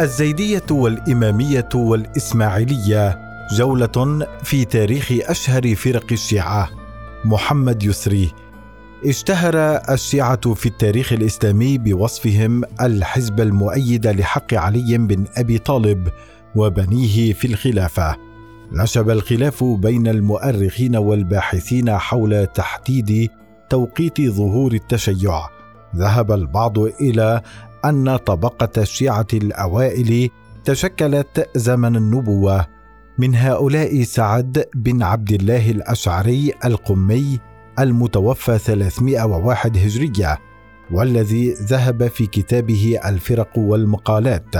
الزيدية والإمامية والإسماعيلية جولة في تاريخ أشهر فرق الشيعة. محمد يسري. اشتهر الشيعة في التاريخ الإسلامي بوصفهم الحزب المؤيد لحق علي بن أبي طالب وبنيه في الخلافة. نشب الخلاف بين المؤرخين والباحثين حول تحديد توقيت ظهور التشيع. ذهب البعض إلى أن طبقة الشيعة الأوائل تشكلت زمن النبوة من هؤلاء سعد بن عبد الله الأشعري القمي المتوفى 301 هجرية والذي ذهب في كتابه الفرق والمقالات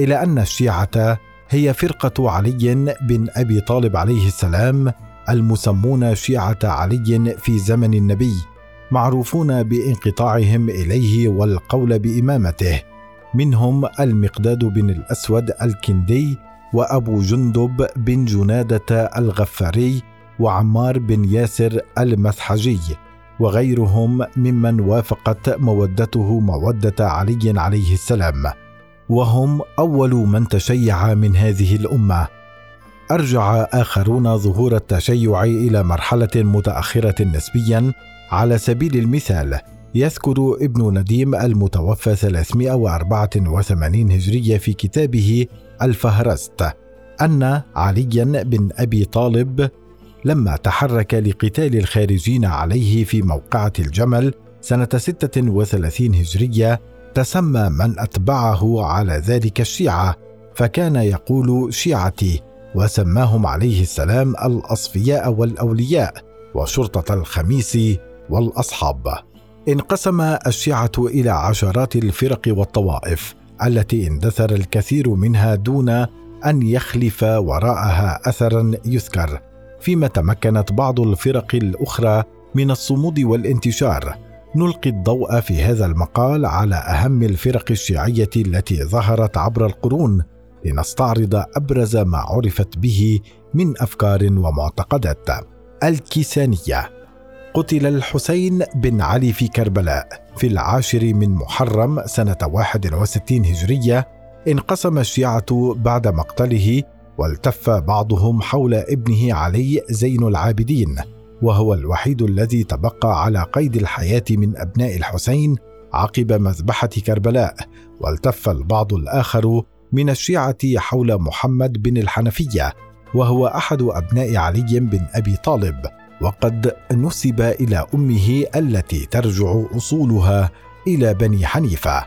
إلى أن الشيعة هي فرقة علي بن أبي طالب عليه السلام المسمون شيعة علي في زمن النبي. معروفون بانقطاعهم إليه والقول بإمامته. منهم المقداد بن الأسود الكندي وأبو جندب بن جنادة الغفاري وعمار بن ياسر المثحجي وغيرهم ممن وافقت مودته مودة علي عليه السلام. وهم أول من تشيع من هذه الأمة. أرجع آخرون ظهور التشيع إلى مرحلة متأخرة نسبيا على سبيل المثال يذكر ابن نديم المتوفى 384 هجرية في كتابه الفهرست أن عليا بن أبي طالب لما تحرك لقتال الخارجين عليه في موقعة الجمل سنة 36 هجرية تسمى من أتبعه على ذلك الشيعة فكان يقول شيعتي وسماهم عليه السلام الأصفياء والأولياء وشرطة الخميس والأصحاب. انقسم الشيعة إلى عشرات الفرق والطوائف التي اندثر الكثير منها دون أن يخلف وراءها اثرا يذكر فيما تمكنت بعض الفرق الأخرى من الصمود والانتشار. نلقي الضوء في هذا المقال على أهم الفرق الشيعية التي ظهرت عبر القرون لنستعرض أبرز ما عرفت به من أفكار ومعتقدات. الكيسانية. قتل الحسين بن علي في كربلاء في العاشر من محرم سنة 61 هجرية انقسم الشيعة بعد مقتله والتف بعضهم حول ابنه علي زين العابدين وهو الوحيد الذي تبقى على قيد الحياة من أبناء الحسين عقب مذبحة كربلاء والتف البعض الآخر من الشيعة حول محمد بن الحنفية وهو أحد أبناء علي بن أبي طالب. وقد نسب إلى أمه التي ترجع أصولها إلى بني حنيفة.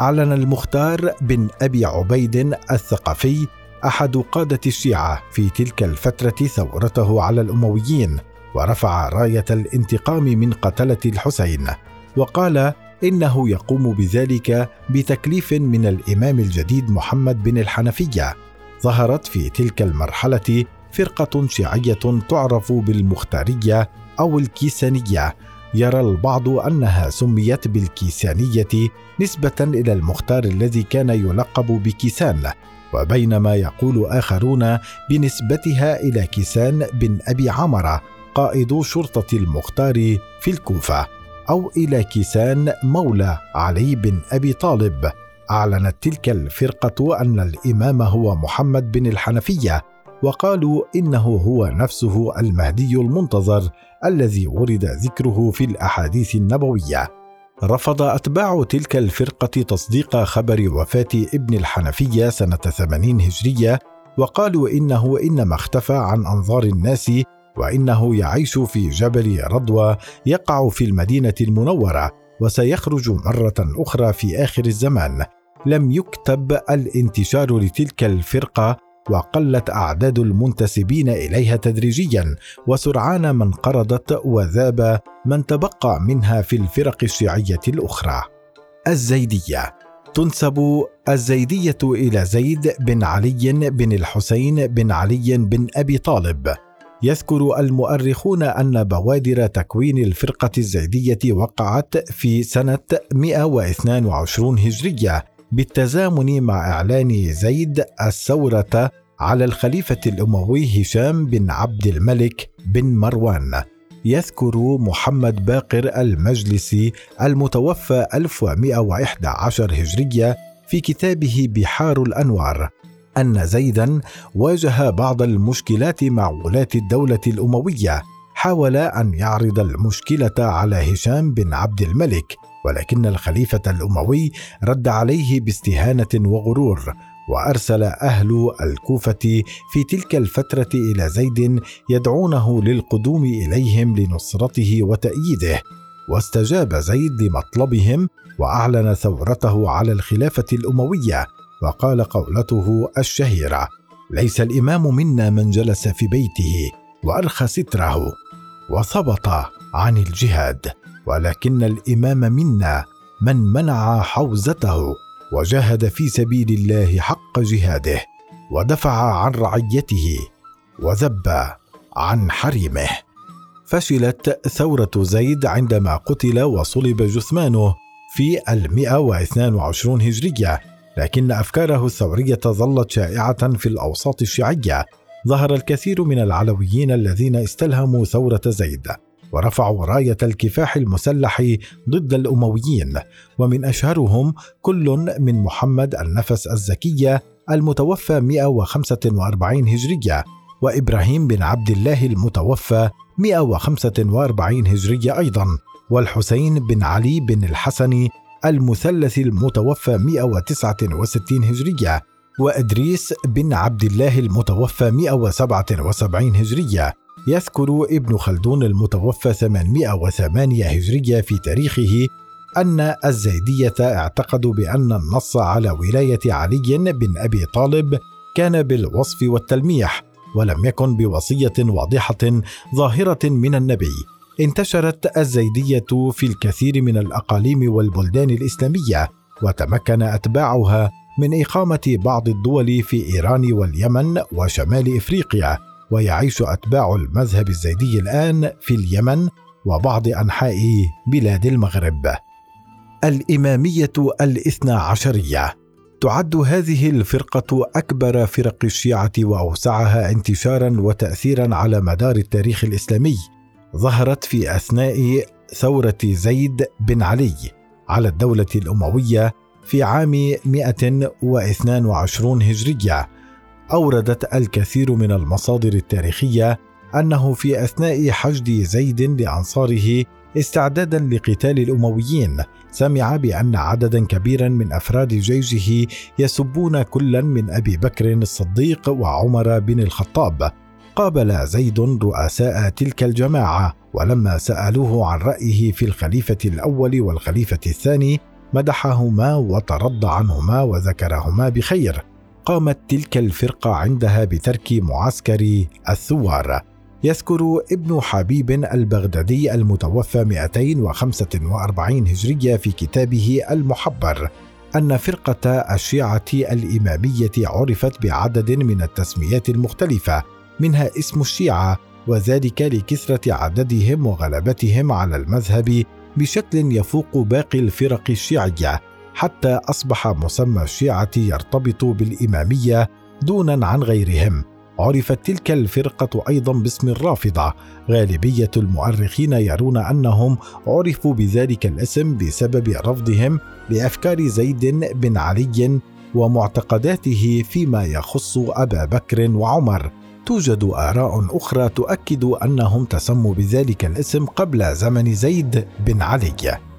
أعلن المختار بن أبي عبيد الثقفي أحد قادة الشيعة في تلك الفترة ثورته على الأمويين ورفع راية الانتقام من قتلة الحسين وقال إنه يقوم بذلك بتكليف من الإمام الجديد محمد بن الحنفية. ظهرت في تلك المرحلة فرقة شيعية تعرف بالمختارية أو الكيسانية. يرى البعض أنها سميت بالكيسانية نسبة إلى المختار الذي كان يلقب بكيسان وبينما يقول آخرون بنسبتها إلى كيسان بن أبي عمرة قائد شرطة المختار في الكوفة أو إلى كيسان مولى علي بن أبي طالب. أعلنت تلك الفرقة أن الإمام هو محمد بن الحنفية وقالوا إنه هو نفسه المهدي المنتظر الذي ورد ذكره في الأحاديث النبوية. رفض أتباع تلك الفرقة تصديق خبر وفاة ابن الحنفية سنة 80 هجرية وقالوا إنه إنما اختفى عن أنظار الناس وإنه يعيش في جبل رضوى يقع في المدينة المنورة وسيخرج مرة أخرى في آخر الزمان. لم يكتب الانتشار لتلك الفرقة وقلت أعداد المنتسبين إليها تدريجيا وسرعان ما انقرضت وذاب من تبقى منها في الفرق الشيعية الأخرى. الزيدية. تنسب الزيدية إلى زيد بن علي بن الحسين بن علي بن أبي طالب. يذكر المؤرخون أن بوادر تكوين الفرقة الزيدية وقعت في سنة 122 هجرية بالتزامن مع إعلان زيد الثورة على الخليفة الأموي هشام بن عبد الملك بن مروان. يذكر محمد باقر المجلسي المتوفى 1111 هجرية في كتابه بحار الأنوار. أن زيدا واجه بعض المشكلات مع ولاة الدولة الأموية حاول أن يعرض المشكلة على هشام بن عبد الملك. ولكن الخليفة الأموي رد عليه باستهانة وغرور وأرسل أهل الكوفة في تلك الفترة إلى زيد يدعونه للقدوم إليهم لنصرته وتأييده. واستجاب زيد لمطلبهم وأعلن ثورته على الخلافة الأموية وقال قولته الشهيرة ليس الإمام منا من جلس في بيته وأرخى ستره وثبط عن الجهاد. ولكن الإمام منا من منع حوزته وجاهد في سبيل الله حق جهاده ودفع عن رعيته وذب عن حريمه. فشلت ثورة زيد عندما قتل وصلب جثمانه في المئة واثنان وعشرون هجرية لكن أفكاره الثورية ظلت شائعة في الأوساط الشيعية. ظهر الكثير من العلويين الذين استلهموا ثورة زيد. ورفعوا راية الكفاح المسلح ضد الأمويين ومن أشهرهم كل من محمد النفس الزكية المتوفى 145 هجرية وإبراهيم بن عبد الله المتوفى 145 هجرية أيضا والحسين بن علي بن الحسن المثلث المتوفى 169 هجرية وإدريس بن عبد الله المتوفى 177 هجرية. يذكر ابن خلدون المتوفى 808 هجرية في تاريخه أن الزيدية اعتقدوا بأن النص على ولاية علي بن أبي طالب كان بالوصف والتلميح ولم يكن بوصية واضحة ظاهرة من النبي. انتشرت الزيدية في الكثير من الأقاليم والبلدان الإسلامية وتمكن أتباعها من إقامة بعض الدول في إيران واليمن وشمال إفريقيا. ويعيش أتباع المذهب الزيدي الآن في اليمن وبعض أنحاء بلاد المغرب. الإمامية الاثنى عشرية. تعد هذه الفرقة أكبر فرق الشيعة وأوسعها انتشارا وتأثيرا على مدار التاريخ الإسلامي. ظهرت في أثناء ثورة زيد بن علي على الدولة الأموية في عام 122 هجرية. أوردت الكثير من المصادر التاريخية أنه في أثناء حشد زيد لأنصاره استعدادا لقتال الأمويين سمع بأن عددا كبيرا من أفراد جيشه يسبون كلا من أبي بكر الصديق وعمر بن الخطاب. قابل زيد رؤساء تلك الجماعة ولما سألوه عن رأيه في الخليفة الأول والخليفة الثاني مدحهما وترضى عنهما وذكرهما بخير. قامت تلك الفرقة عندها بترك معسكر الثوار. يذكر ابن حبيب البغدادي المتوفى 245 هجرية في كتابه المحبر أن فرقة الشيعة الإمامية عرفت بعدد من التسميات المختلفة منها اسم الشيعة وذلك لكثرة عددهم وغلبتهم على المذهب بشكل يفوق باقي الفرق الشيعية. حتى أصبح مسمى الشيعة يرتبط بالإمامية دونا عن غيرهم. عرفت تلك الفرقة أيضا باسم الرافضة. غالبية المؤرخين يرون أنهم عرفوا بذلك الاسم بسبب رفضهم لأفكار زيد بن علي ومعتقداته فيما يخص أبا بكر وعمر. توجد آراء أخرى تؤكد أنهم تسموا بذلك الاسم قبل زمن زيد بن علي.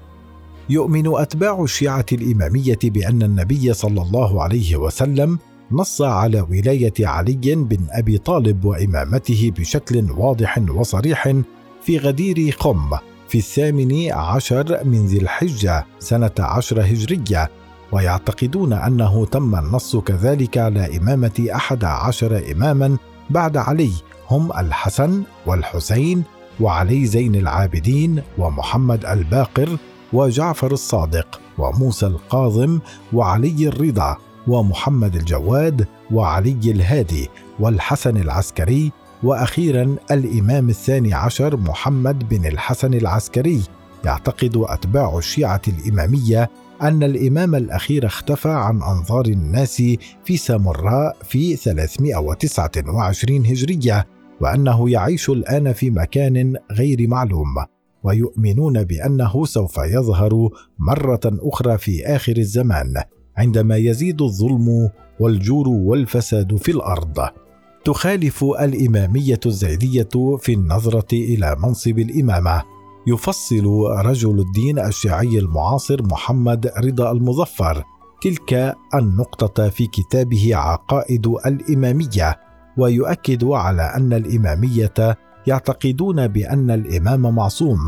يؤمن أتباع الشيعة الإمامية بأن النبي صلى الله عليه وسلم نص على ولاية علي بن أبي طالب وإمامته بشكل واضح وصريح في غدير خم في الثامن عشر من ذي الحجة سنة عشر هجرية ويعتقدون أنه تم النص كذلك على إمامة أحد عشر إماما بعد علي هم الحسن والحسين وعلي زين العابدين ومحمد الباقر وجعفر الصادق وموسى القاظم وعلي الرضا ومحمد الجواد وعلي الهادي والحسن العسكري وأخيرا الإمام الثاني عشر محمد بن الحسن العسكري. يعتقد أتباع الشيعة الإمامية أن الإمام الأخير اختفى عن أنظار الناس في سامراء في 329 هجرية وأنه يعيش الآن في مكان غير معلوم. ويؤمنون بأنه سوف يظهر مرة أخرى في آخر الزمان عندما يزيد الظلم والجور والفساد في الأرض. تخالف الإمامية الزيديه في النظرة إلى منصب الإمامة. يفصل رجل الدين الشيعي المعاصر محمد رضا المظفر تلك النقطة في كتابه عقائد الإمامية ويؤكد على أن الإمامية يعتقدون بأن الإمام معصوم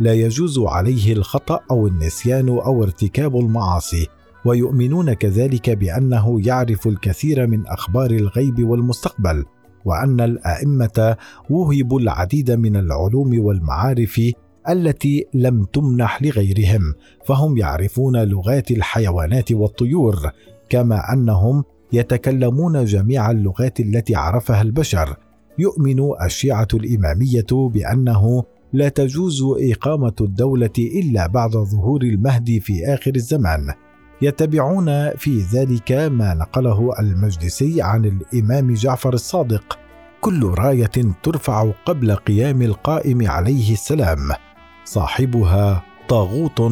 لا يجوز عليه الخطأ أو النسيان أو ارتكاب المعاصي ويؤمنون كذلك بأنه يعرف الكثير من أخبار الغيب والمستقبل وأن الأئمة وهبوا العديد من العلوم والمعارف التي لم تمنح لغيرهم فهم يعرفون لغات الحيوانات والطيور كما أنهم يتكلمون جميع اللغات التي عرفها البشر. يؤمن الشيعة الإمامية بأنه لا تجوز إقامة الدولة إلا بعد ظهور المهدي في آخر الزمان. يتبعون في ذلك ما نقله المجلسي عن الإمام جعفر الصادق. كل راية ترفع قبل قيام القائم عليه السلام. صاحبها طاغوت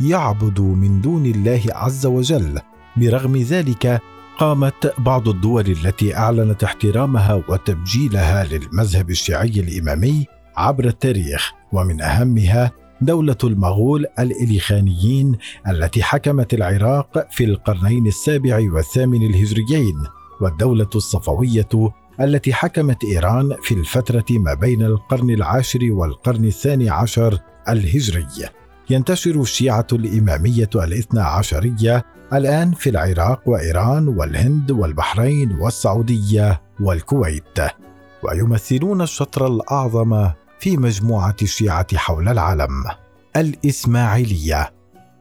يعبد من دون الله عز وجل. برغم ذلك قامت بعض الدول التي أعلنت احترامها وتبجيلها للمذهب الشيعي الإمامي عبر التاريخ ومن أهمها دولة المغول الإليخانيين التي حكمت العراق في القرنين السابع والثامن الهجريين والدولة الصفوية التي حكمت إيران في الفترة ما بين القرن العاشر والقرن الثاني عشر الهجري. ينتشر الشيعة الإمامية الاثنى عشرية الآن في العراق وإيران والهند والبحرين والسعودية والكويت. ويمثلون الشطر الأعظم في مجموعة الشيعة حول العالم. الإسماعيلية.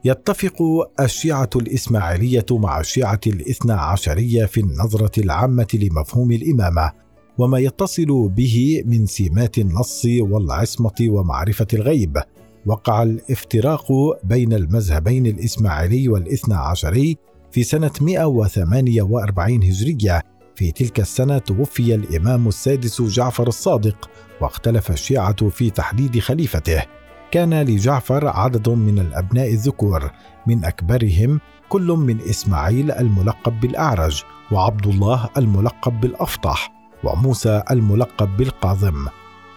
يتفق الشيعة الإسماعيلية مع الشيعة الاثنى عشرية في النظرة العامة لمفهوم الإمامة وما يتصل به من سمات النص والعصمة ومعرفة الغيب. وقع الافتراق بين المذهبين الإسماعيلي والاثنى عشري في سنة 148 هجرية. في تلك السنة توفي الإمام السادس جعفر الصادق واختلف الشيعة في تحديد خليفته. كان لجعفر عدد من الأبناء الذكور من أكبرهم كل من إسماعيل الملقب بالأعرج وعبد الله الملقب بالأفطح وموسى الملقب بالقاظم.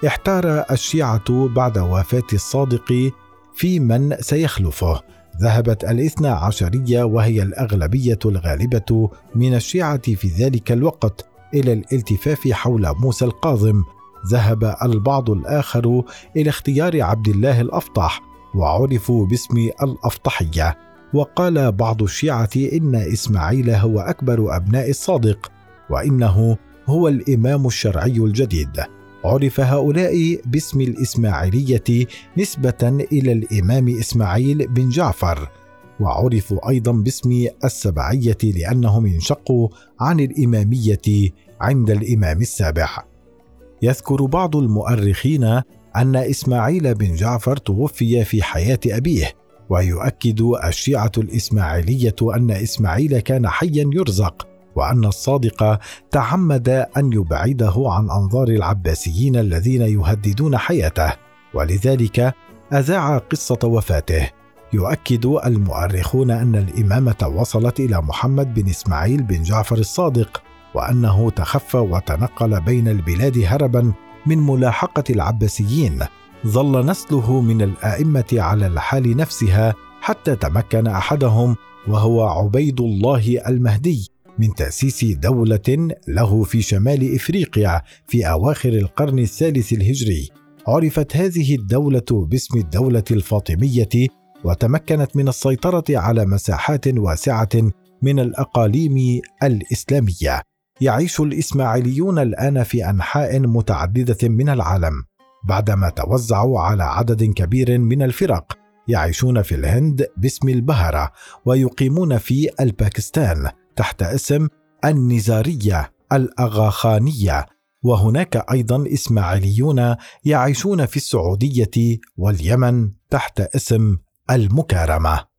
احتار الشيعة بعد وفاة الصادق في من سيخلفه. ذهبت الاثنى عشرية وهي الأغلبية الغالبة من الشيعة في ذلك الوقت إلى الالتفاف حول موسى القاظم. ذهب البعض الآخر إلى اختيار عبد الله الأفطح وعرفوا باسم الأفطحية. وقال بعض الشيعة إن إسماعيل هو أكبر أبناء الصادق وإنه هو الإمام الشرعي الجديد. عرف هؤلاء باسم الإسماعيلية نسبة إلى الإمام إسماعيل بن جعفر وعرفوا أيضا باسم السبعية لأنهم انشقوا عن الإمامية عند الإمام السابع يذكر بعض المؤرخين أن إسماعيل بن جعفر توفي في حياة أبيه ويؤكد الشيعة الإسماعيلية أن إسماعيل كان حيا يرزق. وأن الصادق تعمد أن يبعده عن أنظار العباسيين الذين يهددون حياته ولذلك أذاع قصة وفاته. يؤكد المؤرخون أن الإمامة وصلت إلى محمد بن إسماعيل بن جعفر الصادق وأنه تخفى وتنقل بين البلاد هربا من ملاحقة العباسيين. ظل نسله من الأئمة على الحال نفسها حتى تمكن أحدهم وهو عبيد الله المهدي. من تأسيس دولة له في شمال إفريقيا في أواخر القرن الثالث الهجري. عرفت هذه الدولة باسم الدولة الفاطمية وتمكنت من السيطرة على مساحات واسعة من الأقاليم الإسلامية. يعيش الإسماعيليون الآن في أنحاء متعددة من العالم بعدما توزعوا على عدد كبير من الفرق يعيشون في الهند باسم البهرة ويقيمون في الباكستان تحت اسم النزارية الأغاخانية. وهناك أيضا إسماعيليون يعيشون في السعودية واليمن تحت اسم المكارمة.